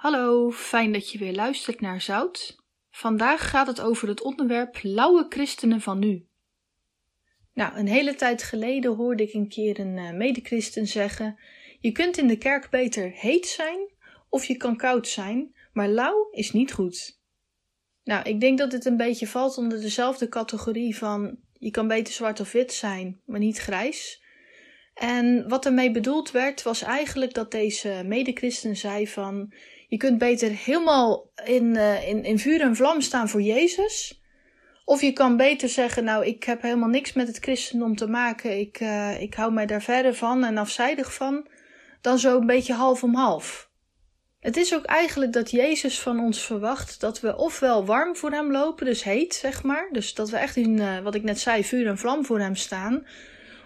Hallo, fijn dat je weer luistert naar Zout. Vandaag gaat het over het onderwerp lauwe christenen van nu. Nou, een hele tijd geleden hoorde ik een keer een uh, medechristen zeggen: Je kunt in de kerk beter heet zijn of je kan koud zijn, maar lauw is niet goed. Nou, ik denk dat dit een beetje valt onder dezelfde categorie van je kan beter zwart of wit zijn, maar niet grijs. En wat ermee bedoeld werd, was eigenlijk dat deze medechristen zei van je kunt beter helemaal in, uh, in, in vuur en vlam staan voor Jezus. Of je kan beter zeggen, nou, ik heb helemaal niks met het christendom te maken. Ik, uh, ik hou mij daar verder van en afzijdig van. Dan zo een beetje half om half. Het is ook eigenlijk dat Jezus van ons verwacht dat we ofwel warm voor hem lopen, dus heet, zeg maar. Dus dat we echt in, uh, wat ik net zei, vuur en vlam voor hem staan.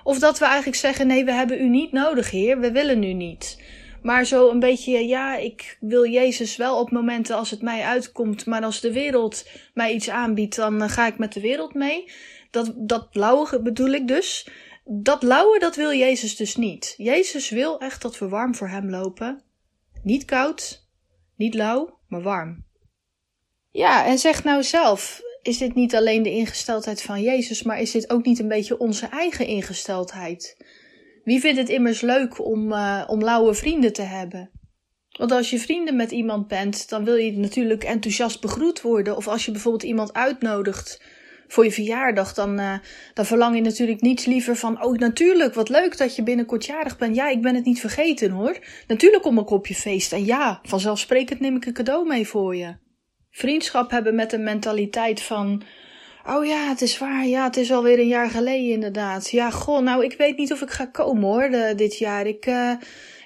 Of dat we eigenlijk zeggen, nee, we hebben u niet nodig, Heer, we willen u niet. Maar zo een beetje, ja, ik wil Jezus wel op momenten als het mij uitkomt. Maar als de wereld mij iets aanbiedt, dan eh, ga ik met de wereld mee. Dat, dat lauwe bedoel ik dus. Dat lauwe, dat wil Jezus dus niet. Jezus wil echt dat we warm voor hem lopen. Niet koud, niet lauw, maar warm. Ja, en zeg nou zelf, is dit niet alleen de ingesteldheid van Jezus, maar is dit ook niet een beetje onze eigen ingesteldheid? Wie vindt het immers leuk om, uh, om lauwe vrienden te hebben? Want als je vrienden met iemand bent, dan wil je natuurlijk enthousiast begroet worden. Of als je bijvoorbeeld iemand uitnodigt voor je verjaardag, dan, uh, dan verlang je natuurlijk niets liever van: Oh, natuurlijk, wat leuk dat je binnenkort jarig bent. Ja, ik ben het niet vergeten hoor. Natuurlijk kom ik op je feest. En ja, vanzelfsprekend neem ik een cadeau mee voor je. Vriendschap hebben met een mentaliteit van: Oh ja, het is waar. Ja, het is alweer een jaar geleden inderdaad. Ja, goh, nou, ik weet niet of ik ga komen hoor, de, dit jaar. Ik, uh,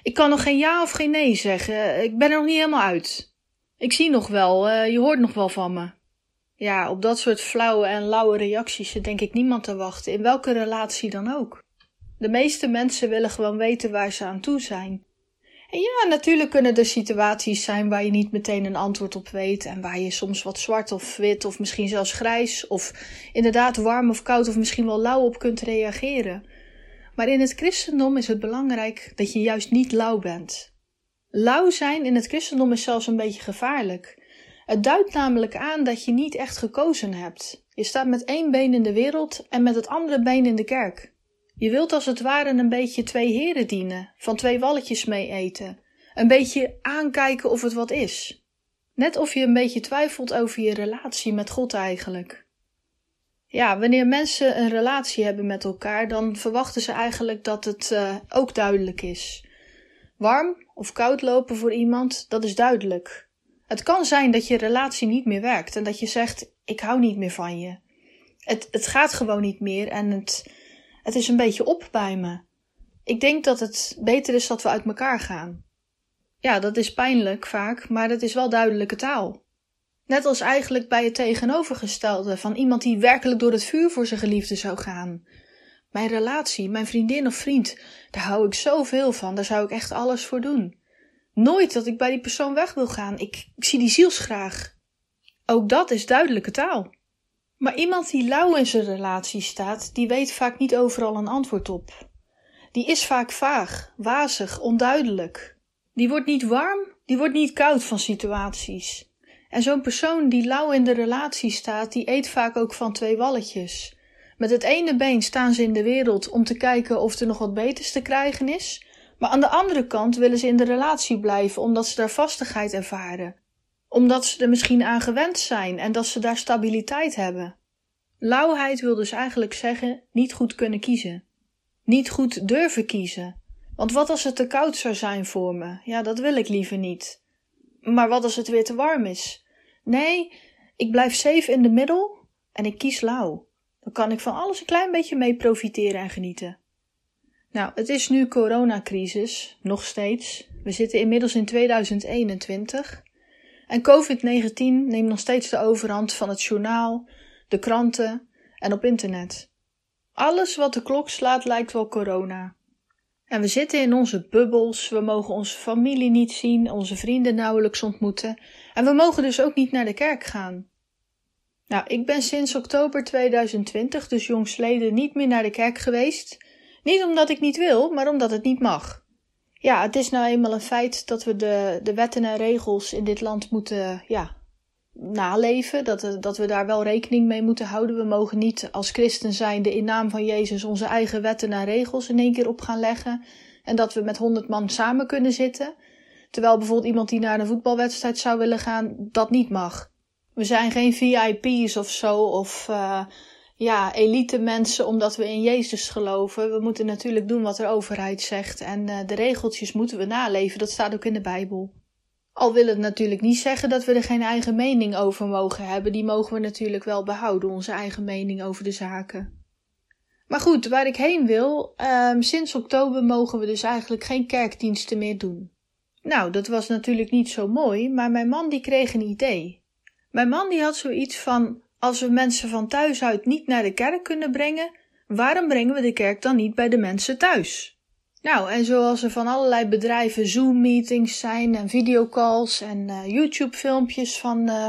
ik kan nog geen ja of geen nee zeggen. Ik ben er nog niet helemaal uit. Ik zie nog wel, uh, je hoort nog wel van me. Ja, op dat soort flauwe en lauwe reacties zit denk ik niemand te wachten, in welke relatie dan ook. De meeste mensen willen gewoon weten waar ze aan toe zijn. Ja, natuurlijk kunnen er situaties zijn waar je niet meteen een antwoord op weet en waar je soms wat zwart of wit of misschien zelfs grijs of inderdaad warm of koud of misschien wel lauw op kunt reageren. Maar in het christendom is het belangrijk dat je juist niet lauw bent. Lauw zijn in het christendom is zelfs een beetje gevaarlijk. Het duidt namelijk aan dat je niet echt gekozen hebt. Je staat met één been in de wereld en met het andere been in de kerk. Je wilt als het ware een beetje twee heren dienen, van twee walletjes mee eten. Een beetje aankijken of het wat is. Net of je een beetje twijfelt over je relatie met God eigenlijk. Ja, wanneer mensen een relatie hebben met elkaar, dan verwachten ze eigenlijk dat het uh, ook duidelijk is. Warm of koud lopen voor iemand, dat is duidelijk. Het kan zijn dat je relatie niet meer werkt en dat je zegt: Ik hou niet meer van je. Het, het gaat gewoon niet meer en het, het is een beetje op bij me. Ik denk dat het beter is dat we uit elkaar gaan. Ja, dat is pijnlijk vaak, maar dat is wel duidelijke taal. Net als eigenlijk bij het tegenovergestelde van iemand die werkelijk door het vuur voor zijn geliefde zou gaan. Mijn relatie, mijn vriendin of vriend, daar hou ik zoveel van, daar zou ik echt alles voor doen. Nooit dat ik bij die persoon weg wil gaan, ik, ik zie die zielsgraag. Ook dat is duidelijke taal. Maar iemand die lauw in zijn relatie staat, die weet vaak niet overal een antwoord op. Die is vaak vaag, wazig, onduidelijk. Die wordt niet warm, die wordt niet koud van situaties. En zo'n persoon die lauw in de relatie staat, die eet vaak ook van twee walletjes. Met het ene been staan ze in de wereld om te kijken of er nog wat beters te krijgen is, maar aan de andere kant willen ze in de relatie blijven omdat ze daar vastigheid ervaren omdat ze er misschien aan gewend zijn en dat ze daar stabiliteit hebben. Lauwheid wil dus eigenlijk zeggen niet goed kunnen kiezen. Niet goed durven kiezen. Want wat als het te koud zou zijn voor me? Ja, dat wil ik liever niet. Maar wat als het weer te warm is? Nee, ik blijf safe in de middel en ik kies lauw. Dan kan ik van alles een klein beetje mee profiteren en genieten. Nou, het is nu coronacrisis, nog steeds. We zitten inmiddels in 2021. En COVID-19 neemt nog steeds de overhand van het journaal, de kranten en op internet. Alles wat de klok slaat lijkt wel corona. En we zitten in onze bubbels, we mogen onze familie niet zien, onze vrienden nauwelijks ontmoeten en we mogen dus ook niet naar de kerk gaan. Nou, ik ben sinds oktober 2020, dus jongsleden, niet meer naar de kerk geweest. Niet omdat ik niet wil, maar omdat het niet mag. Ja, het is nou eenmaal een feit dat we de, de wetten en regels in dit land moeten ja, naleven. Dat, dat we daar wel rekening mee moeten houden. We mogen niet als christen zijnde in naam van Jezus onze eigen wetten en regels in één keer op gaan leggen. En dat we met honderd man samen kunnen zitten. Terwijl bijvoorbeeld iemand die naar een voetbalwedstrijd zou willen gaan, dat niet mag. We zijn geen VIP's of zo, of uh, ja, elite mensen omdat we in Jezus geloven. We moeten natuurlijk doen wat de overheid zegt en uh, de regeltjes moeten we naleven. Dat staat ook in de Bijbel. Al wil het natuurlijk niet zeggen dat we er geen eigen mening over mogen hebben. Die mogen we natuurlijk wel behouden, onze eigen mening over de zaken. Maar goed, waar ik heen wil, um, sinds oktober mogen we dus eigenlijk geen kerkdiensten meer doen. Nou, dat was natuurlijk niet zo mooi, maar mijn man die kreeg een idee. Mijn man die had zoiets van, als we mensen van thuis uit niet naar de kerk kunnen brengen, waarom brengen we de kerk dan niet bij de mensen thuis? Nou, en zoals er van allerlei bedrijven Zoom-meetings zijn en videocalls en uh, YouTube-filmpjes van, uh,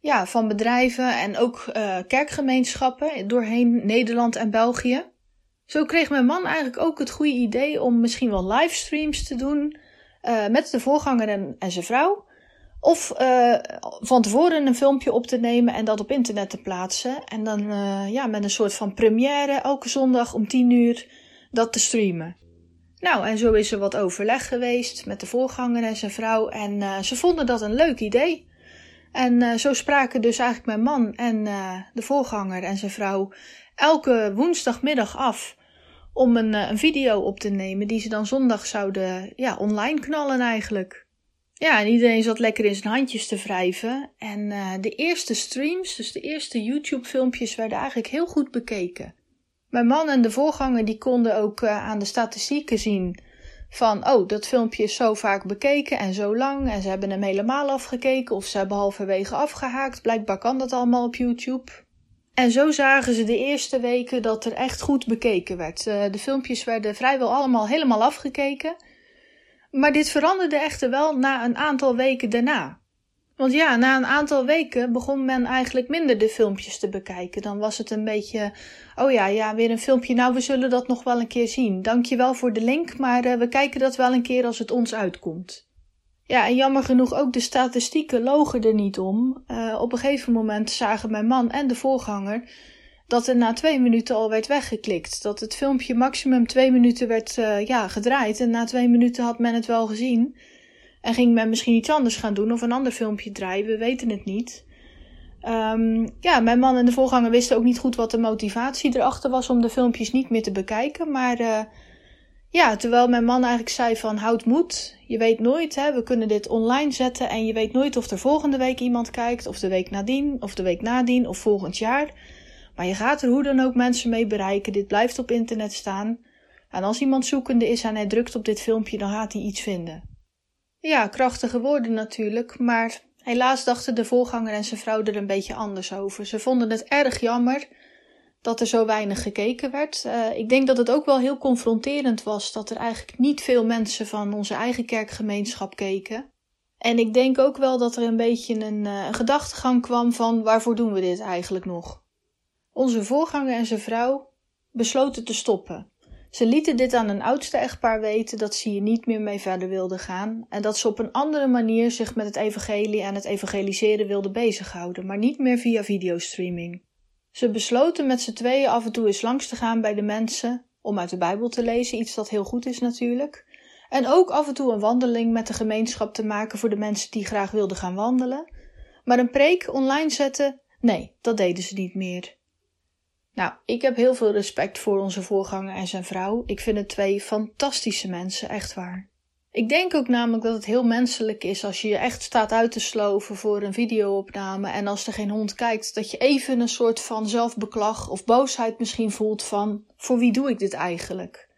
ja, van bedrijven en ook uh, kerkgemeenschappen doorheen Nederland en België. Zo kreeg mijn man eigenlijk ook het goede idee om misschien wel livestreams te doen met de voorganger en zijn vrouw. Of van tevoren een filmpje op te nemen en dat op internet te plaatsen. En dan ja, met een soort van première elke zondag om 10 uur dat te streamen. Nou, en zo is er wat overleg geweest met de voorganger en zijn vrouw. En uh, ze vonden dat een leuk idee. En uh, zo spraken dus eigenlijk mijn man en uh, de voorganger en zijn vrouw elke woensdagmiddag af om een, een video op te nemen die ze dan zondag zouden ja, online knallen eigenlijk. Ja, en iedereen zat lekker in zijn handjes te wrijven. En de eerste streams, dus de eerste YouTube-filmpjes, werden eigenlijk heel goed bekeken. Mijn man en de voorganger die konden ook uh, aan de statistieken zien van, oh, dat filmpje is zo vaak bekeken en zo lang en ze hebben hem helemaal afgekeken of ze hebben halverwege afgehaakt. Blijkbaar kan dat allemaal op YouTube. En zo zagen ze de eerste weken dat er echt goed bekeken werd. Uh, de filmpjes werden vrijwel allemaal helemaal afgekeken. Maar dit veranderde echter wel na een aantal weken daarna. Want ja, na een aantal weken begon men eigenlijk minder de filmpjes te bekijken. Dan was het een beetje, oh ja, ja, weer een filmpje. Nou, we zullen dat nog wel een keer zien. Dankjewel voor de link, maar uh, we kijken dat wel een keer als het ons uitkomt. Ja, en jammer genoeg ook de statistieken logen er niet om. Uh, op een gegeven moment zagen mijn man en de voorganger dat er na twee minuten al werd weggeklikt. Dat het filmpje maximum twee minuten werd uh, ja, gedraaid en na twee minuten had men het wel gezien. En ging men misschien iets anders gaan doen of een ander filmpje draaien, we weten het niet. Um, ja, mijn man en de voorganger wisten ook niet goed wat de motivatie erachter was om de filmpjes niet meer te bekijken. Maar uh, ja, terwijl mijn man eigenlijk zei van houd moed, je weet nooit, hè, we kunnen dit online zetten en je weet nooit of er volgende week iemand kijkt, of de week nadien, of de week nadien, of volgend jaar. Maar je gaat er hoe dan ook mensen mee bereiken, dit blijft op internet staan. En als iemand zoekende is en hij drukt op dit filmpje, dan gaat hij iets vinden. Ja, krachtige woorden natuurlijk, maar helaas dachten de voorganger en zijn vrouw er een beetje anders over. Ze vonden het erg jammer dat er zo weinig gekeken werd. Uh, ik denk dat het ook wel heel confronterend was dat er eigenlijk niet veel mensen van onze eigen kerkgemeenschap keken. En ik denk ook wel dat er een beetje een, een gedachtegang kwam van waarvoor doen we dit eigenlijk nog? Onze voorganger en zijn vrouw besloten te stoppen. Ze lieten dit aan een oudste echtpaar weten dat ze hier niet meer mee verder wilden gaan en dat ze op een andere manier zich met het evangelie en het evangeliseren wilden bezighouden, maar niet meer via videostreaming. Ze besloten met z'n tweeën af en toe eens langs te gaan bij de mensen om uit de Bijbel te lezen, iets dat heel goed is natuurlijk. En ook af en toe een wandeling met de gemeenschap te maken voor de mensen die graag wilden gaan wandelen. Maar een preek online zetten, nee, dat deden ze niet meer. Nou, ik heb heel veel respect voor onze voorganger en zijn vrouw. Ik vind het twee fantastische mensen, echt waar. Ik denk ook namelijk dat het heel menselijk is als je je echt staat uit te sloven voor een videoopname en als er geen hond kijkt, dat je even een soort van zelfbeklag of boosheid misschien voelt van voor wie doe ik dit eigenlijk?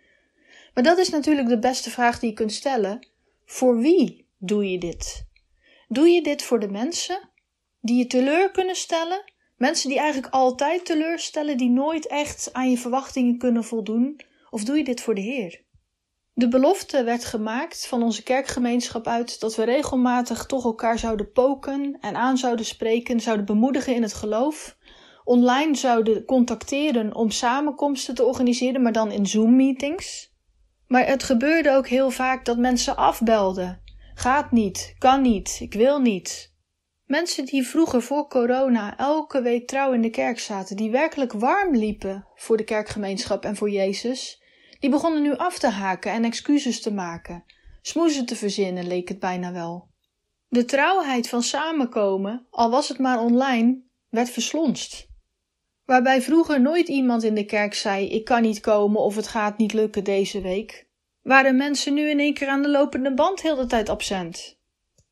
Maar dat is natuurlijk de beste vraag die je kunt stellen. Voor wie doe je dit? Doe je dit voor de mensen die je teleur kunnen stellen Mensen die eigenlijk altijd teleurstellen, die nooit echt aan je verwachtingen kunnen voldoen? Of doe je dit voor de Heer? De belofte werd gemaakt van onze kerkgemeenschap uit dat we regelmatig toch elkaar zouden poken en aan zouden spreken, zouden bemoedigen in het geloof, online zouden contacteren om samenkomsten te organiseren, maar dan in Zoom-meetings. Maar het gebeurde ook heel vaak dat mensen afbelden. Gaat niet, kan niet, ik wil niet. Mensen die vroeger voor corona elke week trouw in de kerk zaten, die werkelijk warm liepen voor de kerkgemeenschap en voor Jezus, die begonnen nu af te haken en excuses te maken. Smoezen te verzinnen leek het bijna wel. De trouwheid van samenkomen, al was het maar online, werd verslonst. Waarbij vroeger nooit iemand in de kerk zei: Ik kan niet komen of het gaat niet lukken deze week, waren mensen nu in één keer aan de lopende band heel de tijd absent.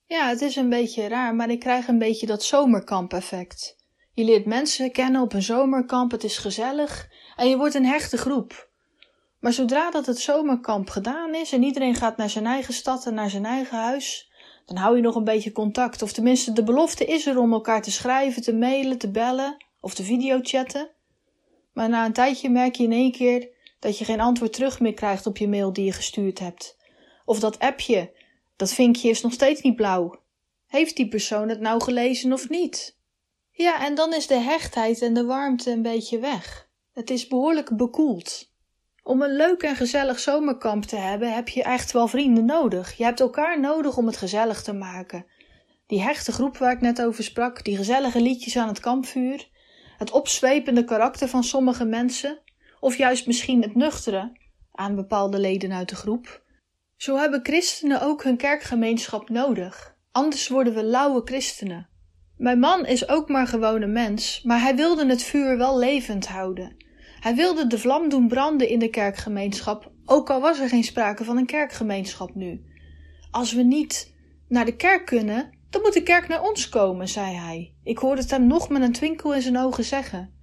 Ja, het is een beetje raar, maar ik krijg een beetje dat zomerkamp-effect. Je leert mensen kennen op een zomerkamp, het is gezellig en je wordt een hechte groep. Maar zodra dat het zomerkamp gedaan is en iedereen gaat naar zijn eigen stad en naar zijn eigen huis, dan hou je nog een beetje contact. Of tenminste, de belofte is er om elkaar te schrijven, te mailen, te bellen of te videochatten. Maar na een tijdje merk je in één keer dat je geen antwoord terug meer krijgt op je mail die je gestuurd hebt. Of dat appje, dat vinkje is nog steeds niet blauw. Heeft die persoon het nou gelezen of niet? Ja, en dan is de hechtheid en de warmte een beetje weg. Het is behoorlijk bekoeld. Om een leuk en gezellig zomerkamp te hebben, heb je echt wel vrienden nodig. Je hebt elkaar nodig om het gezellig te maken. Die hechte groep waar ik net over sprak, die gezellige liedjes aan het kampvuur, het opzwepende karakter van sommige mensen, of juist misschien het nuchtere aan bepaalde leden uit de groep. Zo hebben christenen ook hun kerkgemeenschap nodig, anders worden we lauwe christenen. Mijn man is ook maar gewoon een mens, maar hij wilde het vuur wel levend houden. Hij wilde de vlam doen branden in de kerkgemeenschap, ook al was er geen sprake van een kerkgemeenschap nu. Als we niet naar de kerk kunnen, dan moet de kerk naar ons komen, zei hij. Ik hoorde het hem nog met een twinkel in zijn ogen zeggen.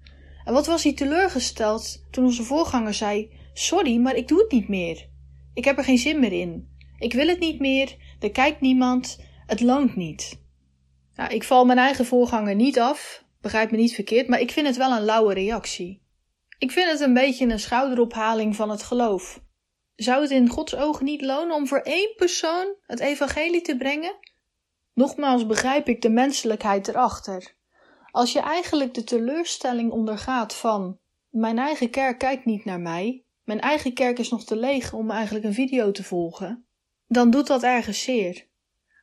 En wat was hij teleurgesteld toen onze voorganger zei: Sorry, maar ik doe het niet meer. Ik heb er geen zin meer in. Ik wil het niet meer, er kijkt niemand, het loont niet. Nou, ik val mijn eigen voorganger niet af, begrijp me niet verkeerd, maar ik vind het wel een lauwe reactie. Ik vind het een beetje een schouderophaling van het geloof. Zou het in Gods ogen niet lonen om voor één persoon het evangelie te brengen? Nogmaals begrijp ik de menselijkheid erachter. Als je eigenlijk de teleurstelling ondergaat van mijn eigen kerk kijkt niet naar mij, mijn eigen kerk is nog te leeg om eigenlijk een video te volgen, dan doet dat ergens zeer.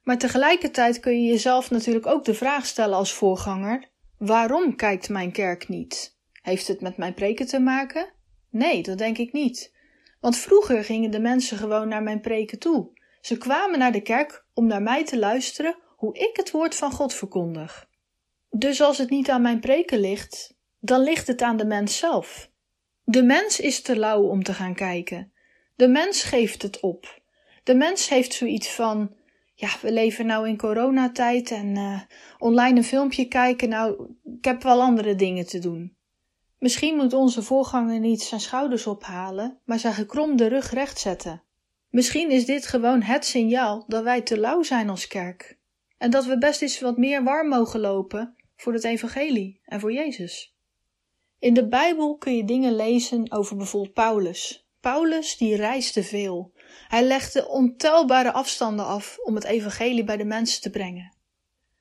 Maar tegelijkertijd kun je jezelf natuurlijk ook de vraag stellen als voorganger: waarom kijkt mijn kerk niet? Heeft het met mijn preken te maken? Nee, dat denk ik niet. Want vroeger gingen de mensen gewoon naar mijn preken toe. Ze kwamen naar de kerk om naar mij te luisteren hoe ik het woord van God verkondig. Dus als het niet aan mijn preken ligt, dan ligt het aan de mens zelf. De mens is te lauw om te gaan kijken. De mens geeft het op. De mens heeft zoiets van: ja, we leven nou in coronatijd en uh, online een filmpje kijken. Nou, ik heb wel andere dingen te doen. Misschien moet onze voorganger niet zijn schouders ophalen, maar zijn gekromde rug rechtzetten. Misschien is dit gewoon het signaal dat wij te lauw zijn als kerk. En dat we best eens wat meer warm mogen lopen voor het evangelie en voor Jezus. In de Bijbel kun je dingen lezen over bijvoorbeeld Paulus. Paulus die reisde veel. Hij legde ontelbare afstanden af om het evangelie bij de mensen te brengen.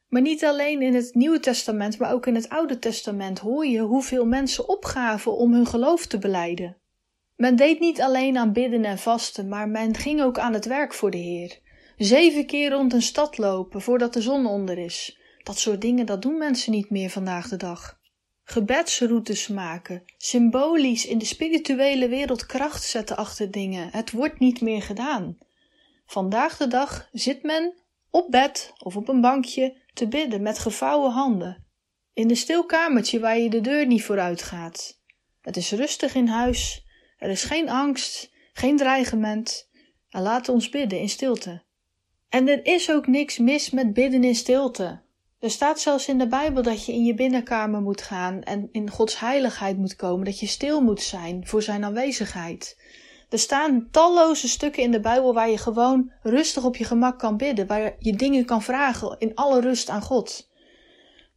Maar niet alleen in het Nieuwe Testament, maar ook in het Oude Testament hoor je hoeveel mensen opgaven om hun geloof te beleiden. Men deed niet alleen aan bidden en vasten, maar men ging ook aan het werk voor de Heer. Zeven keer rond een stad lopen voordat de zon onder is. Dat soort dingen, dat doen mensen niet meer vandaag de dag. Gebedsroutes maken, symbolisch in de spirituele wereld kracht zetten achter dingen. Het wordt niet meer gedaan. Vandaag de dag zit men op bed of op een bankje te bidden met gevouwen handen. In een stil kamertje waar je de deur niet vooruit gaat. Het is rustig in huis, er is geen angst, geen dreigement. En laten ons bidden in stilte. En er is ook niks mis met bidden in stilte. Er staat zelfs in de Bijbel dat je in je binnenkamer moet gaan en in Gods heiligheid moet komen, dat je stil moet zijn voor Zijn aanwezigheid. Er staan talloze stukken in de Bijbel waar je gewoon rustig op je gemak kan bidden, waar je dingen kan vragen in alle rust aan God.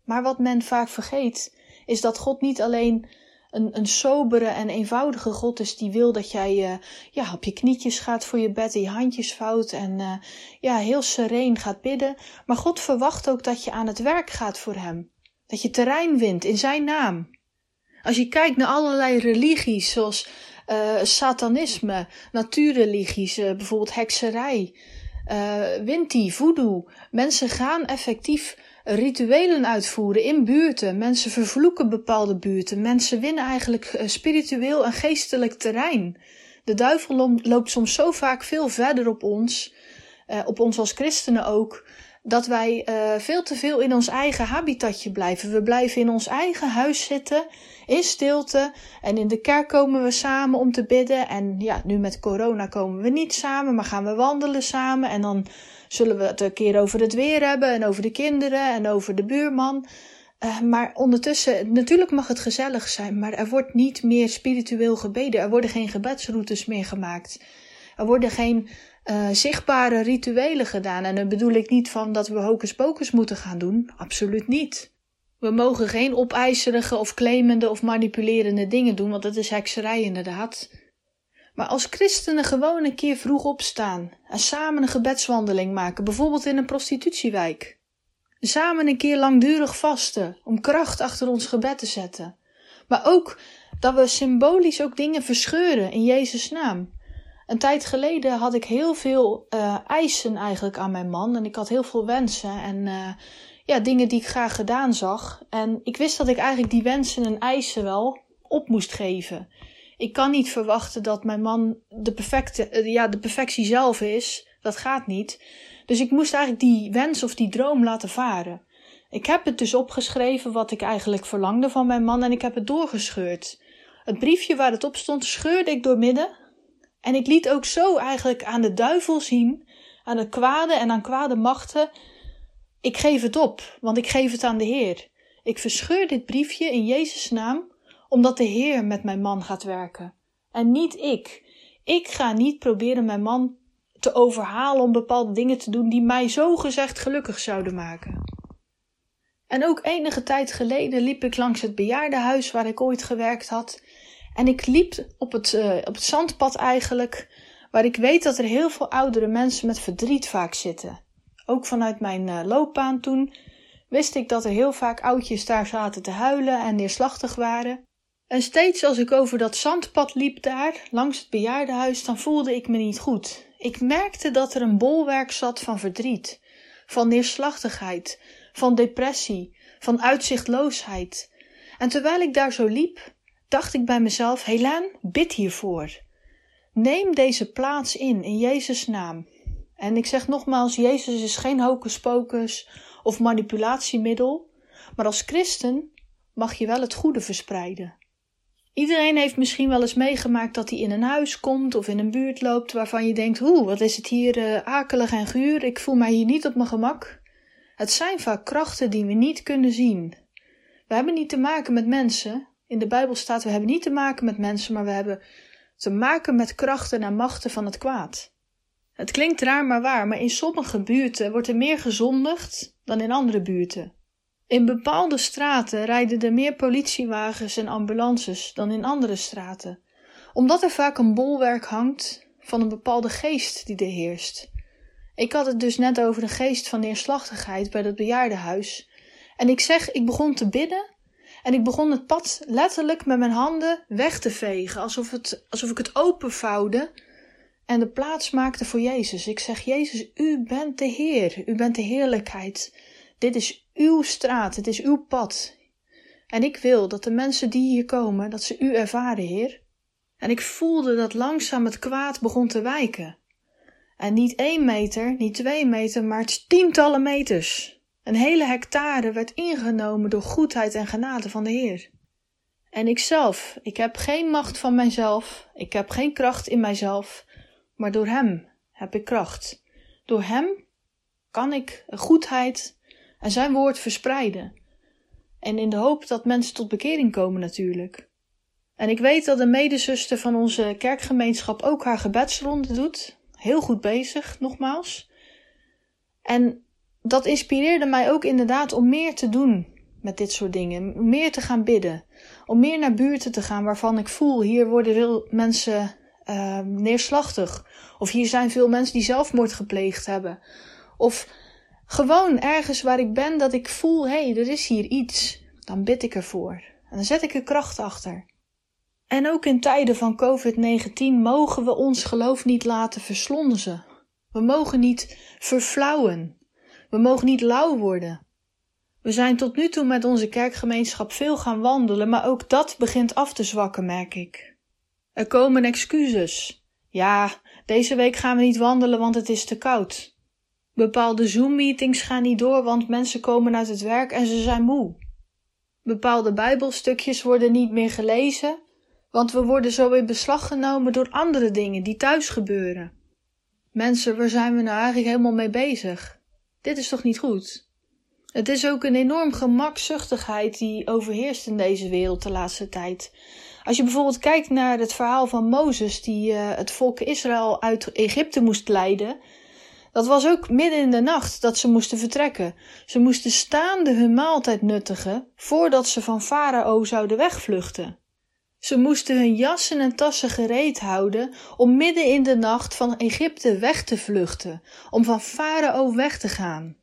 Maar wat men vaak vergeet, is dat God niet alleen een, een sobere en eenvoudige God is die wil dat jij uh, ja, op je knietjes gaat voor je bed en je handjes vouwt en uh, ja, heel sereen gaat bidden. Maar God verwacht ook dat je aan het werk gaat voor Hem. Dat je terrein wint in Zijn naam. Als je kijkt naar allerlei religies, zoals uh, satanisme, natuurreligies, bijvoorbeeld hekserij, uh, winti, voodoo. Mensen gaan effectief rituelen uitvoeren in buurten. Mensen vervloeken bepaalde buurten. Mensen winnen eigenlijk spiritueel en geestelijk terrein. De duivel loopt soms zo vaak veel verder op ons, op ons als christenen ook, dat wij uh, veel te veel in ons eigen habitatje blijven. We blijven in ons eigen huis zitten, in stilte. En in de kerk komen we samen om te bidden. En ja, nu met corona komen we niet samen, maar gaan we wandelen samen. En dan zullen we het een keer over het weer hebben en over de kinderen en over de buurman. Uh, maar ondertussen, natuurlijk mag het gezellig zijn, maar er wordt niet meer spiritueel gebeden. Er worden geen gebedsroutes meer gemaakt. Er worden geen uh, zichtbare rituelen gedaan. En dan bedoel ik niet van dat we hocus pocus moeten gaan doen. Absoluut niet. We mogen geen opeiserige of claimende of manipulerende dingen doen, want dat is hekserij inderdaad. Maar als christenen gewoon een keer vroeg opstaan en samen een gebedswandeling maken, bijvoorbeeld in een prostitutiewijk. Samen een keer langdurig vasten om kracht achter ons gebed te zetten. Maar ook dat we symbolisch ook dingen verscheuren in Jezus' naam. Een tijd geleden had ik heel veel uh, eisen eigenlijk aan mijn man. En ik had heel veel wensen en uh, ja, dingen die ik graag gedaan zag. En ik wist dat ik eigenlijk die wensen en eisen wel op moest geven. Ik kan niet verwachten dat mijn man de, perfecte, uh, ja, de perfectie zelf is. Dat gaat niet. Dus ik moest eigenlijk die wens of die droom laten varen. Ik heb het dus opgeschreven wat ik eigenlijk verlangde van mijn man en ik heb het doorgescheurd. Het briefje waar het op stond scheurde ik door midden en ik liet ook zo eigenlijk aan de duivel zien, aan de kwade en aan kwade machten, ik geef het op, want ik geef het aan de Heer. Ik verscheur dit briefje in Jezus' naam, omdat de Heer met mijn man gaat werken. En niet ik. Ik ga niet proberen mijn man te overhalen om bepaalde dingen te doen die mij zo gezegd gelukkig zouden maken. En ook enige tijd geleden liep ik langs het bejaardenhuis waar ik ooit gewerkt had en ik liep op het, uh, op het zandpad eigenlijk, waar ik weet dat er heel veel oudere mensen met verdriet vaak zitten. Ook vanuit mijn uh, loopbaan toen wist ik dat er heel vaak oudjes daar zaten te huilen en neerslachtig waren. En steeds als ik over dat zandpad liep daar, langs het bejaardenhuis, dan voelde ik me niet goed. Ik merkte dat er een bolwerk zat van verdriet, van neerslachtigheid, van depressie, van uitzichtloosheid. En terwijl ik daar zo liep, dacht ik bij mezelf: Helaan, bid hiervoor. Neem deze plaats in, in Jezus' naam. En ik zeg nogmaals: Jezus is geen hocus pocus of manipulatiemiddel, maar als christen mag je wel het goede verspreiden. Iedereen heeft misschien wel eens meegemaakt dat hij in een huis komt of in een buurt loopt waarvan je denkt: Oeh, wat is het hier uh, akelig en guur, ik voel mij hier niet op mijn gemak. Het zijn vaak krachten die we niet kunnen zien. We hebben niet te maken met mensen, in de Bijbel staat: we hebben niet te maken met mensen, maar we hebben te maken met krachten en machten van het kwaad. Het klinkt raar maar waar, maar in sommige buurten wordt er meer gezondigd dan in andere buurten. In bepaalde straten rijden er meer politiewagens en ambulances dan in andere straten, omdat er vaak een bolwerk hangt van een bepaalde geest die er heerst. Ik had het dus net over een geest van neerslachtigheid bij dat bejaardenhuis. En ik zeg, ik begon te bidden en ik begon het pad letterlijk met mijn handen weg te vegen, alsof, het, alsof ik het openvouwde en de plaats maakte voor Jezus. Ik zeg, Jezus, u bent de Heer, u bent de heerlijkheid. Dit is uw straat, het is uw pad. En ik wil dat de mensen die hier komen, dat ze u ervaren, Heer. En ik voelde dat langzaam het kwaad begon te wijken. En niet één meter, niet twee meter, maar tientallen meters. Een hele hectare werd ingenomen door goedheid en genade van de Heer. En ikzelf, ik heb geen macht van mijzelf, ik heb geen kracht in mijzelf, maar door Hem heb ik kracht. Door Hem kan ik goedheid en Zijn woord verspreiden. En in de hoop dat mensen tot bekering komen natuurlijk. En ik weet dat een medezuster van onze kerkgemeenschap ook haar gebedsronde doet. Heel goed bezig, nogmaals. En dat inspireerde mij ook inderdaad om meer te doen met dit soort dingen. Meer te gaan bidden. Om meer naar buurten te gaan waarvan ik voel, hier worden veel mensen uh, neerslachtig. Of hier zijn veel mensen die zelfmoord gepleegd hebben. Of gewoon ergens waar ik ben dat ik voel, hé, hey, er is hier iets. Dan bid ik ervoor. En dan zet ik er kracht achter. En ook in tijden van COVID-19 mogen we ons geloof niet laten verslonzen. We mogen niet verflauwen. We mogen niet lauw worden. We zijn tot nu toe met onze kerkgemeenschap veel gaan wandelen, maar ook dat begint af te zwakken, merk ik. Er komen excuses. Ja, deze week gaan we niet wandelen, want het is te koud. Bepaalde Zoom-meetings gaan niet door, want mensen komen uit het werk en ze zijn moe. Bepaalde Bijbelstukjes worden niet meer gelezen, want we worden zo in beslag genomen door andere dingen die thuis gebeuren. Mensen, waar zijn we nou eigenlijk helemaal mee bezig? Dit is toch niet goed? Het is ook een enorm gemakzuchtigheid die overheerst in deze wereld de laatste tijd. Als je bijvoorbeeld kijkt naar het verhaal van Mozes, die uh, het volk Israël uit Egypte moest leiden. Dat was ook midden in de nacht dat ze moesten vertrekken. Ze moesten staande hun maaltijd nuttigen voordat ze van Farao zouden wegvluchten. Ze moesten hun jassen en tassen gereed houden om midden in de nacht van Egypte weg te vluchten, om van Farao weg te gaan.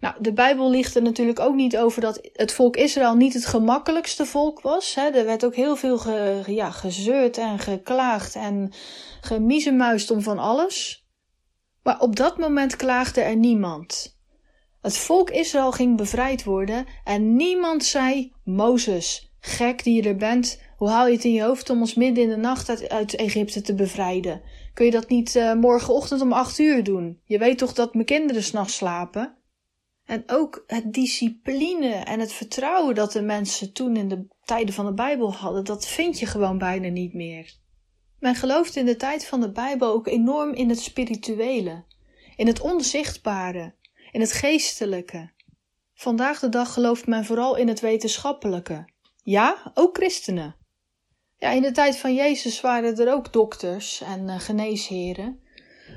Nou, de Bijbel ligt er natuurlijk ook niet over dat het volk Israël niet het gemakkelijkste volk was. Hè. Er werd ook heel veel ja, gezeurd en geklaagd en gemiezemuist om van alles. Maar op dat moment klaagde er niemand. Het volk Israël ging bevrijd worden en niemand zei: Mozes, gek die je er bent, hoe haal je het in je hoofd om ons midden in de nacht uit, Egypte te bevrijden? Kun je dat niet uh, morgenochtend om acht uur doen? Je weet toch dat mijn kinderen s'nachts slapen? En ook het discipline en het vertrouwen dat de mensen toen in de tijden van de Bijbel hadden, dat vind je gewoon bijna niet meer. Men gelooft in de tijd van de Bijbel ook enorm in het spirituele, in het onzichtbare, in het geestelijke. Vandaag de dag gelooft men vooral in het wetenschappelijke. Ja, ook christenen. Ja, in de tijd van Jezus waren er ook dokters en uh, geneesheren.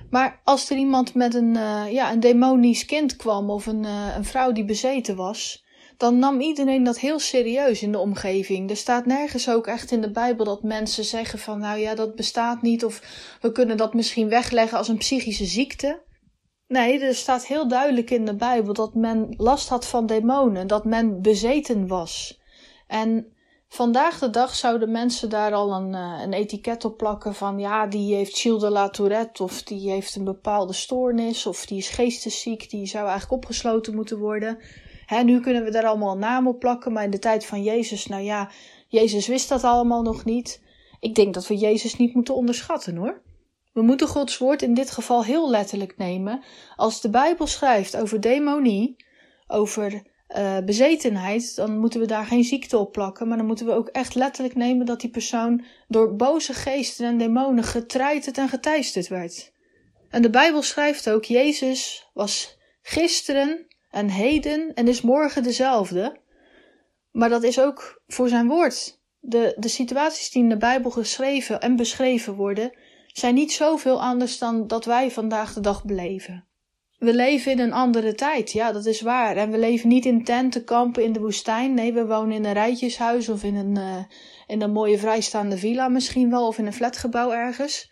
Maar als er iemand met een, uh, ja, een demonisch kind kwam of een, uh, een vrouw die bezeten was, dan nam iedereen dat heel serieus in de omgeving. Er staat nergens ook echt in de Bijbel dat mensen zeggen van nou ja, dat bestaat niet of we kunnen dat misschien wegleggen als een psychische ziekte. Nee, er staat heel duidelijk in de Bijbel dat men last had van demonen, dat men bezeten was. En Vandaag de dag zouden mensen daar al een, uh, een etiket op plakken van ja, die heeft Gilles de la Tourette of die heeft een bepaalde stoornis of die is geestesziek, die zou eigenlijk opgesloten moeten worden. Nu kunnen we daar allemaal naam op plakken, maar in de tijd van Jezus, nou ja, Jezus wist dat allemaal nog niet. Ik denk dat we Jezus niet moeten onderschatten hoor. We moeten Gods woord in dit geval heel letterlijk nemen. Als de Bijbel schrijft over demonie, over uh, bezetenheid, dan moeten we daar geen ziekte op plakken. Maar dan moeten we ook echt letterlijk nemen dat die persoon door boze geesten en demonen getreiterd en geteisterd werd. En de Bijbel schrijft ook: Jezus was gisteren en heden en is morgen dezelfde. Maar dat is ook voor zijn woord. De, de situaties die in de Bijbel geschreven en beschreven worden, zijn niet zoveel anders dan dat wij vandaag de dag beleven. We leven in een andere tijd, ja, dat is waar. En we leven niet in tentenkampen in de woestijn. Nee, we wonen in een rijtjeshuis of in een, uh, in een mooie vrijstaande villa misschien wel, of in een flatgebouw ergens.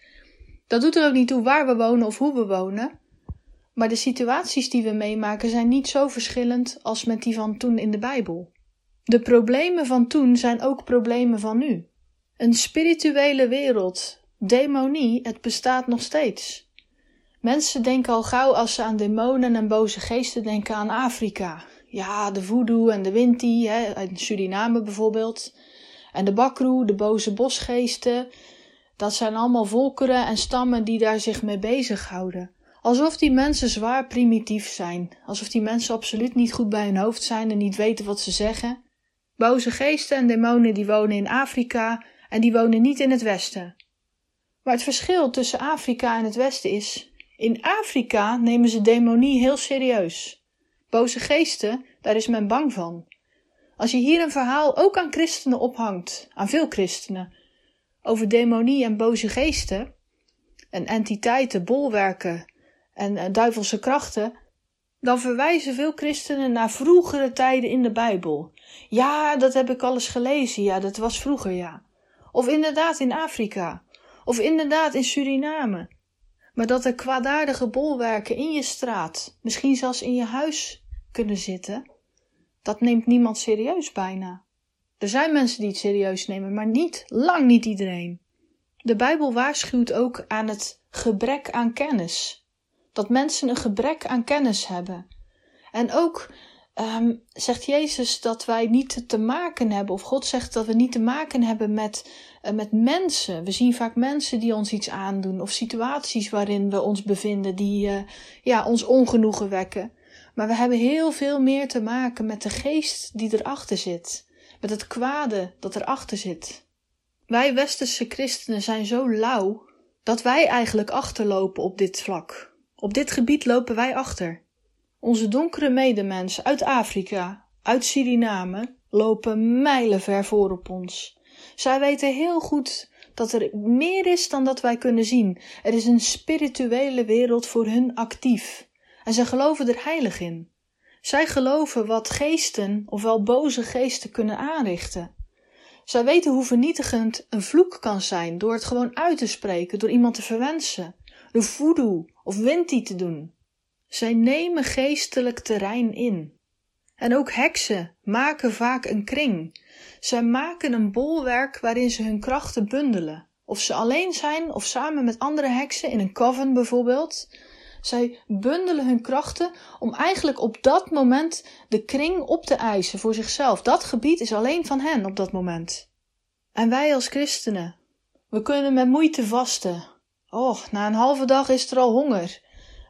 Dat doet er ook niet toe waar we wonen of hoe we wonen. Maar de situaties die we meemaken zijn niet zo verschillend als met die van toen in de Bijbel. De problemen van toen zijn ook problemen van nu. Een spirituele wereld, demonie, het bestaat nog steeds. Mensen denken al gauw als ze aan demonen en boze geesten denken aan Afrika. Ja, de voodoo en de winti, hè, in Suriname bijvoorbeeld. En de bakroe, de boze bosgeesten. Dat zijn allemaal volkeren en stammen die daar zich mee bezighouden. Alsof die mensen zwaar primitief zijn. Alsof die mensen absoluut niet goed bij hun hoofd zijn en niet weten wat ze zeggen. Boze geesten en demonen die wonen in Afrika en die wonen niet in het Westen. Maar het verschil tussen Afrika en het Westen is in Afrika nemen ze demonie heel serieus. Boze geesten, daar is men bang van. Als je hier een verhaal ook aan christenen ophangt, aan veel christenen, over demonie en boze geesten, en entiteiten, bolwerken en, en duivelse krachten, dan verwijzen veel christenen naar vroegere tijden in de Bijbel. Ja, dat heb ik alles gelezen, ja, dat was vroeger, ja. Of inderdaad in Afrika, of inderdaad in Suriname maar dat er kwaadaardige bolwerken in je straat, misschien zelfs in je huis kunnen zitten, dat neemt niemand serieus bijna. Er zijn mensen die het serieus nemen, maar niet, lang niet iedereen. De Bijbel waarschuwt ook aan het gebrek aan kennis. Dat mensen een gebrek aan kennis hebben. En ook um, zegt Jezus dat wij niet te maken hebben, of God zegt dat we niet te maken hebben met, uh, met mensen. We zien vaak mensen die ons iets aandoen, of situaties waarin we ons bevinden die uh, ja, ons ongenoegen wekken. Maar we hebben heel veel meer te maken met de geest die erachter zit, met het kwade dat erachter zit. Wij westerse christenen zijn zo lauw dat wij eigenlijk achterlopen op dit vlak. Op dit gebied lopen wij achter. Onze donkere medemens uit Afrika, uit Suriname, lopen mijlenver voor op ons. Zij weten heel goed dat er meer is dan dat wij kunnen zien. Er is een spirituele wereld voor hun actief. En zij geloven er heilig in. Zij geloven wat geesten, ofwel boze geesten, kunnen aanrichten. Zij weten hoe vernietigend een vloek kan zijn door het gewoon uit te spreken, door iemand te verwensen, door voodoo of winti te doen. Zij nemen geestelijk terrein in. En ook heksen maken vaak een kring. Zij maken een bolwerk waarin ze hun krachten bundelen. Of ze alleen zijn of samen met andere heksen in een coven bijvoorbeeld. Zij bundelen hun krachten om eigenlijk op dat moment de kring op te eisen voor zichzelf. Dat gebied is alleen van hen op dat moment. En wij als christenen, we kunnen met moeite vasten. Och, na een halve dag is er al honger.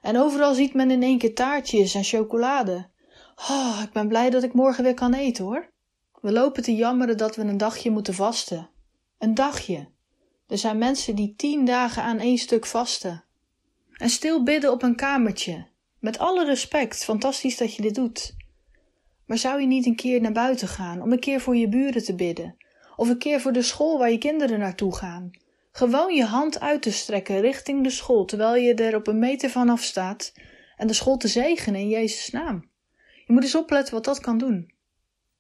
En overal ziet men in één keer taartjes en chocolade. Oh, ik ben blij dat ik morgen weer kan eten hoor. We lopen te jammeren dat we een dagje moeten vasten. Een dagje. Er zijn mensen die tien dagen aan één stuk vasten. En stil bidden op een kamertje. Met alle respect, fantastisch dat je dit doet. Maar zou je niet een keer naar buiten gaan om een keer voor je buren te bidden? Of een keer voor de school waar je kinderen naartoe gaan? Gewoon je hand uit te strekken richting de school terwijl je er op een meter vanaf staat en de school te zegenen in Jezus' naam. Je moet eens opletten wat dat kan doen.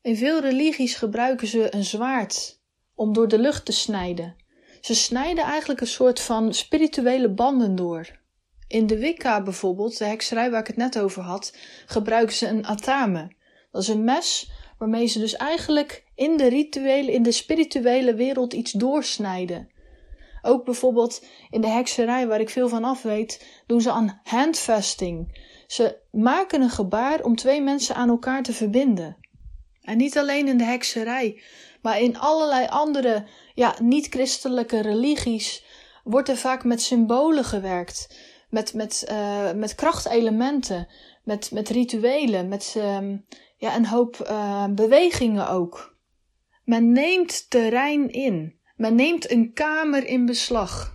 In veel religies gebruiken ze een zwaard om door de lucht te snijden. Ze snijden eigenlijk een soort van spirituele banden door. In de Wicca bijvoorbeeld, de hekserij waar ik het net over had, gebruiken ze een atame. Dat is een mes waarmee ze dus eigenlijk in de rituele, in de spirituele wereld iets doorsnijden. Ook bijvoorbeeld in de hekserij, waar ik veel van af weet, doen ze aan handfasting. Ze maken een gebaar om twee mensen aan elkaar te verbinden. En niet alleen in de hekserij, maar in allerlei andere ja, niet-christelijke religies wordt er vaak met symbolen gewerkt, met, met, uh, met krachtelementen, met, met rituelen, met uh, ja, een hoop uh, bewegingen ook. Men neemt terrein in. Men neemt een kamer in beslag.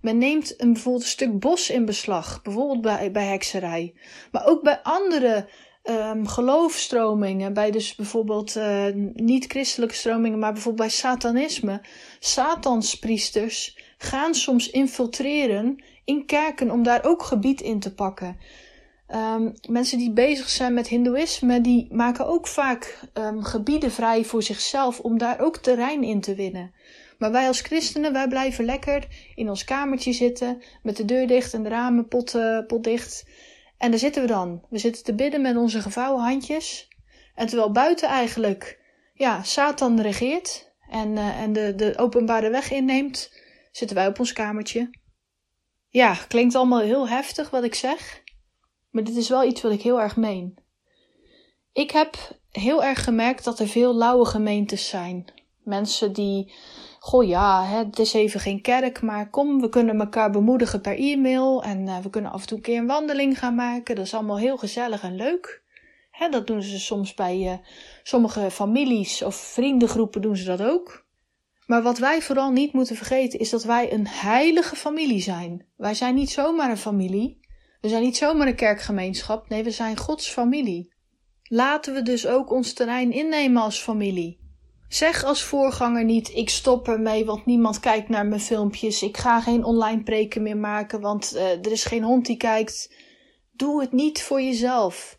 Men neemt een, bijvoorbeeld een stuk bos in beslag, bijvoorbeeld bij, bij hekserij. Maar ook bij andere um, geloofstromingen, bij dus bijvoorbeeld uh, niet-christelijke stromingen, maar bijvoorbeeld bij satanisme. Satanspriesters gaan soms infiltreren in kerken om daar ook gebied in te pakken. Um, mensen die bezig zijn met Hindoeïsme, die maken ook vaak um, gebieden vrij voor zichzelf om daar ook terrein in te winnen. Maar wij als christenen, wij blijven lekker in ons kamertje zitten, met de deur dicht en de ramen pot, uh. En daar zitten we dan. We zitten te bidden met onze gevouwen handjes. En terwijl buiten eigenlijk, ja, Satan regeert en, uh, en de, de openbare weg inneemt, zitten wij op ons kamertje. Ja, klinkt allemaal heel heftig wat ik zeg, maar dit is wel iets wat ik heel erg meen. Ik heb heel erg gemerkt dat er veel lauwe gemeentes zijn. Mensen die goh ja, het is even geen kerk, maar kom, we kunnen elkaar bemoedigen per e-mail en uh, we kunnen af en toe een keer een wandeling gaan maken. Dat is allemaal heel gezellig en leuk. Dat doen ze soms bij uh, sommige families of vriendengroepen doen ze dat ook. Maar wat wij vooral niet moeten vergeten is dat wij een heilige familie zijn. Wij zijn niet zomaar een familie. We zijn niet zomaar een kerkgemeenschap. Nee, we zijn Gods familie. Laten we dus ook ons terrein innemen als familie. Zeg als voorganger niet: ik stop ermee, want niemand kijkt naar mijn filmpjes. Ik ga geen online preken meer maken, want uh, er is geen hond die kijkt. Doe het niet voor jezelf.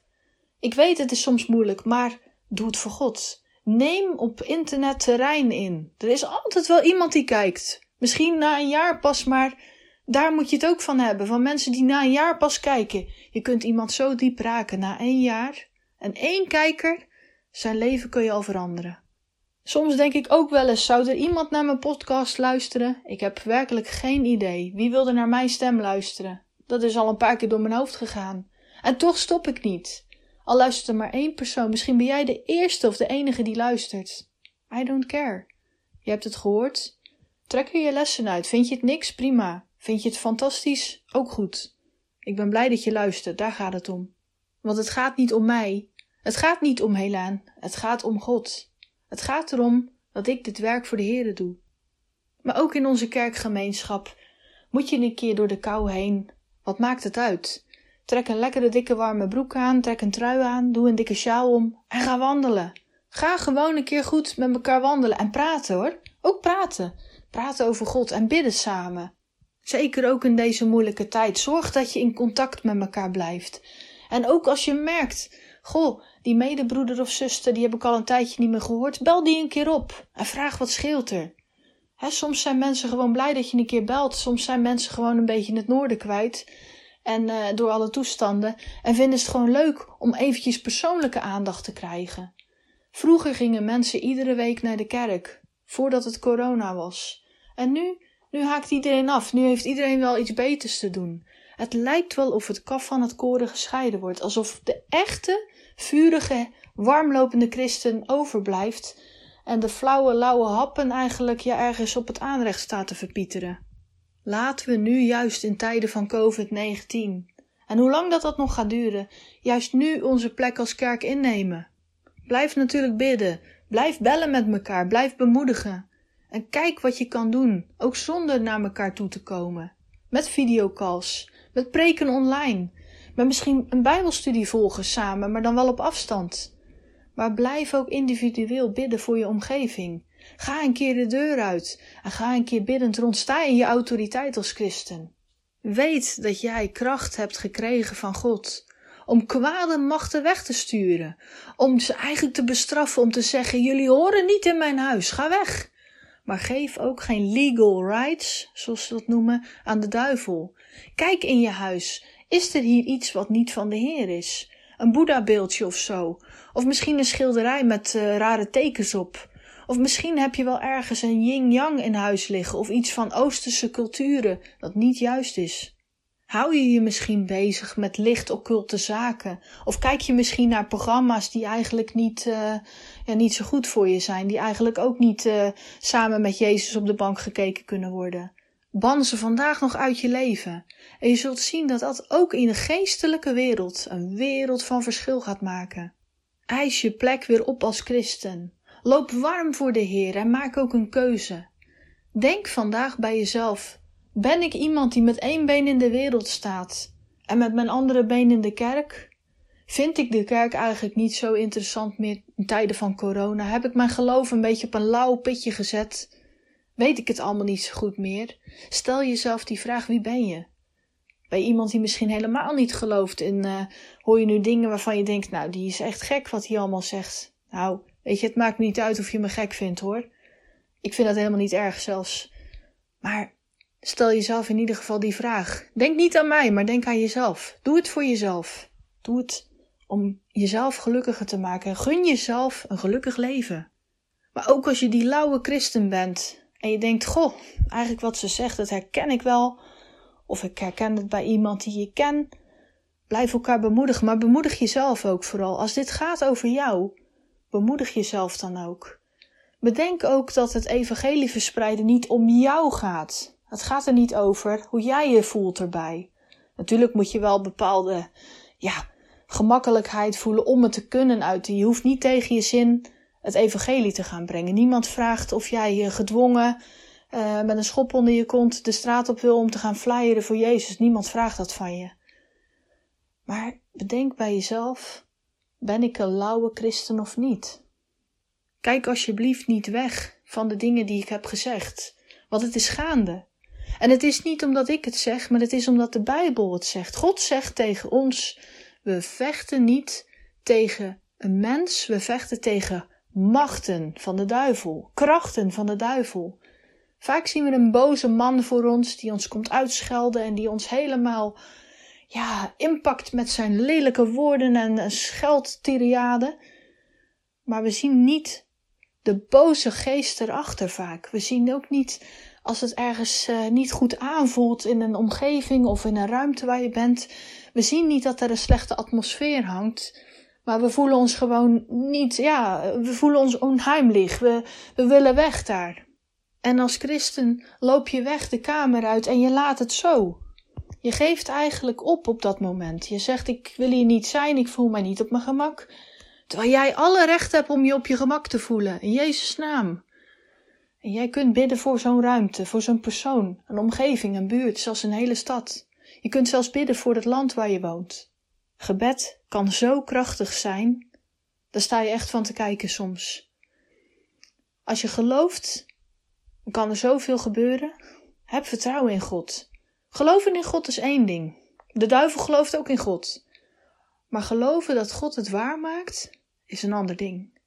Ik weet het is soms moeilijk, maar doe het voor God. Neem op internet terrein in. Er is altijd wel iemand die kijkt. Misschien na een jaar pas, maar daar moet je het ook van hebben. Van mensen die na een jaar pas kijken. Je kunt iemand zo diep raken na één jaar. En één kijker, zijn leven kun je al veranderen. Soms denk ik ook wel eens: zou er iemand naar mijn podcast luisteren? Ik heb werkelijk geen idee. Wie wil er naar mijn stem luisteren? Dat is al een paar keer door mijn hoofd gegaan. En toch stop ik niet. Al luistert er maar één persoon, misschien ben jij de eerste of de enige die luistert. I don't care. Je hebt het gehoord. Trek er je lessen uit. Vind je het niks? Prima. Vind je het fantastisch? Ook goed. Ik ben blij dat je luistert, daar gaat het om. Want het gaat niet om mij. Het gaat niet om Helaan. Het gaat om God. Het gaat erom dat ik dit werk voor de Heeren doe. Maar ook in onze kerkgemeenschap moet je een keer door de kou heen. Wat maakt het uit? Trek een lekkere dikke warme broek aan, trek een trui aan, doe een dikke sjaal om en ga wandelen. Ga gewoon een keer goed met elkaar wandelen en praten hoor. Ook praten. Praten over God en bidden samen. Zeker ook in deze moeilijke tijd. Zorg dat je in contact met elkaar blijft. En ook als je merkt, goh, die medebroeder of zuster, die heb ik al een tijdje niet meer gehoord, bel die een keer op en vraag wat scheelt er. soms zijn mensen gewoon blij dat je een keer belt. Soms zijn mensen gewoon een beetje in het noorden kwijt. En uh, door alle toestanden. En vinden het gewoon leuk om eventjes persoonlijke aandacht te krijgen. Vroeger gingen mensen iedere week naar de kerk. Voordat het corona was. En nu, nu haakt iedereen af. Nu heeft iedereen wel iets beters te doen. Het lijkt wel of het kaf van het koren gescheiden wordt. Alsof de echte, vurige, warmlopende christen overblijft. En de flauwe, lauwe happen eigenlijk ja ergens op het aanrecht staat te verpieteren. Laten we nu juist in tijden van COVID-19 en hoe lang dat dat nog gaat duren, juist nu onze plek als kerk innemen. Blijf natuurlijk bidden, blijf bellen met elkaar, blijf bemoedigen. En kijk wat je kan doen, ook zonder naar elkaar toe te komen. Met videocalls, met preken online, met misschien een bijbelstudie volgen samen, maar dan wel op afstand. Maar blijf ook individueel bidden voor je omgeving. Ga een keer de deur uit en ga een keer biddend rond. Sta in je autoriteit als christen. Weet dat jij kracht hebt gekregen van God om kwade machten weg te sturen, om ze eigenlijk te bestraffen, om te zeggen: jullie horen niet in mijn huis, ga weg. Maar geef ook geen legal rights, zoals ze dat noemen, aan de duivel. Kijk in je huis. Is er hier iets wat niet van de Heer is? Een Boeddha-beeldje of zo? Of misschien een schilderij met uh, rare tekens op? Of misschien heb je wel ergens een yin-yang in huis liggen of iets van Oosterse culturen dat niet juist is. Hou je je misschien bezig met licht occulte zaken? Of kijk je misschien naar programma's die eigenlijk niet, uh, ja, niet zo goed voor je zijn, die eigenlijk ook niet uh, samen met Jezus op de bank gekeken kunnen worden? Ban ze vandaag nog uit je leven. En je zult zien dat dat ook in de geestelijke wereld een wereld van verschil gaat maken. Eis je plek weer op als christen. Loop warm voor de Heer en maak ook een keuze. Denk vandaag bij jezelf: ben ik iemand die met één been in de wereld staat en met mijn andere been in de kerk? Vind ik de kerk eigenlijk niet zo interessant meer in tijden van corona? Heb ik mijn geloof een beetje op een lauw pitje gezet? Weet ik het allemaal niet zo goed meer? Stel jezelf die vraag: wie ben je? Bij iemand die misschien helemaal niet gelooft en uh, hoor je nu dingen waarvan je denkt: nou, die is echt gek wat hij allemaal zegt. Nou, Weet je, het maakt me niet uit of je me gek vindt hoor. Ik vind dat helemaal niet erg zelfs. Maar stel jezelf in ieder geval die vraag. Denk niet aan mij, maar denk aan jezelf. Doe het voor jezelf. Doe het om jezelf gelukkiger te maken. Gun jezelf een gelukkig leven. Maar ook als je die lauwe christen bent en je denkt: Goh, eigenlijk wat ze zegt, dat herken ik wel. Of ik herken het bij iemand die je ken. Blijf elkaar bemoedigen, maar bemoedig jezelf ook vooral. Als dit gaat over jou, Bemoedig jezelf dan ook. Bedenk ook dat het evangelie verspreiden niet om jou gaat. Het gaat er niet over hoe jij je voelt erbij. Natuurlijk moet je wel bepaalde, ja, gemakkelijkheid voelen om het te kunnen uiten. Je hoeft niet tegen je zin het evangelie te gaan brengen. Niemand vraagt of jij je gedwongen uh, met een schop onder je kont de straat op wil om te gaan flyeren voor Jezus. Niemand vraagt dat van je. Maar bedenk bij jezelf ben ik een lauwe christen of niet? Kijk alsjeblieft niet weg van de dingen die ik heb gezegd, want het is gaande. En het is niet omdat ik het zeg, maar het is omdat de Bijbel het zegt. God zegt tegen ons: we vechten niet tegen een mens, we vechten tegen machten van de duivel, krachten van de duivel. Vaak zien we een boze man voor ons die ons komt uitschelden en die ons helemaal ja, impact met zijn lelijke woorden en scheldtiriade. Maar we zien niet de boze geest erachter vaak. We zien ook niet als het ergens uh, niet goed aanvoelt in een omgeving of in een ruimte waar je bent. We zien niet dat er een slechte atmosfeer hangt. Maar we voelen ons gewoon niet, ja, we voelen ons onheimlich. We, we willen weg daar. En als christen loop je weg de kamer uit en je laat het zo. Je geeft eigenlijk op op dat moment. Je zegt: Ik wil hier niet zijn, ik voel mij niet op mijn gemak. Terwijl jij alle recht hebt om je op je gemak te voelen, in Jezus' naam. En jij kunt bidden voor zo'n ruimte, voor zo'n persoon, een omgeving, een buurt, zelfs een hele stad. Je kunt zelfs bidden voor het land waar je woont. Gebed kan zo krachtig zijn, daar sta je echt van te kijken soms. Als je gelooft, kan er zoveel gebeuren. Heb vertrouwen in God. Geloven in God is één ding. De duivel gelooft ook in God. Maar geloven dat God het waar maakt, is een ander ding.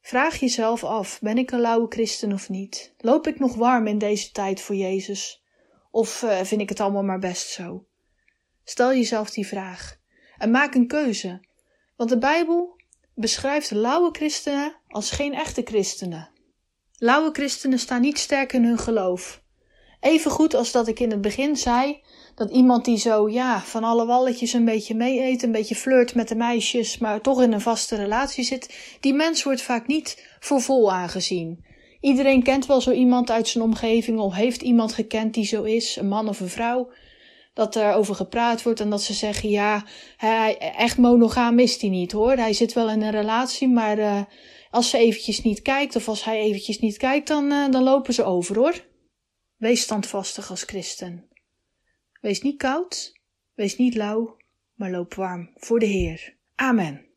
Vraag jezelf af: ben ik een lauwe christen of niet? Loop ik nog warm in deze tijd voor Jezus? Of uh, vind ik het allemaal maar best zo? Stel jezelf die vraag en maak een keuze. Want de Bijbel beschrijft lauwe christenen als geen echte christenen. Lauwe christenen staan niet sterk in hun geloof. Even goed als dat ik in het begin zei dat iemand die zo, ja, van alle walletjes een beetje mee eet, een beetje flirt met de meisjes, maar toch in een vaste relatie zit, die mens wordt vaak niet voor vol aangezien. Iedereen kent wel zo iemand uit zijn omgeving of heeft iemand gekend die zo is, een man of een vrouw, dat er over gepraat wordt en dat ze zeggen, ja, hij, echt monogaam is hij niet hoor. Hij zit wel in een relatie, maar uh, als ze eventjes niet kijkt of als hij eventjes niet kijkt, dan, uh, dan lopen ze over hoor. Wees standvastig als christen. Wees niet koud, wees niet lauw, maar loop warm voor de Heer. Amen.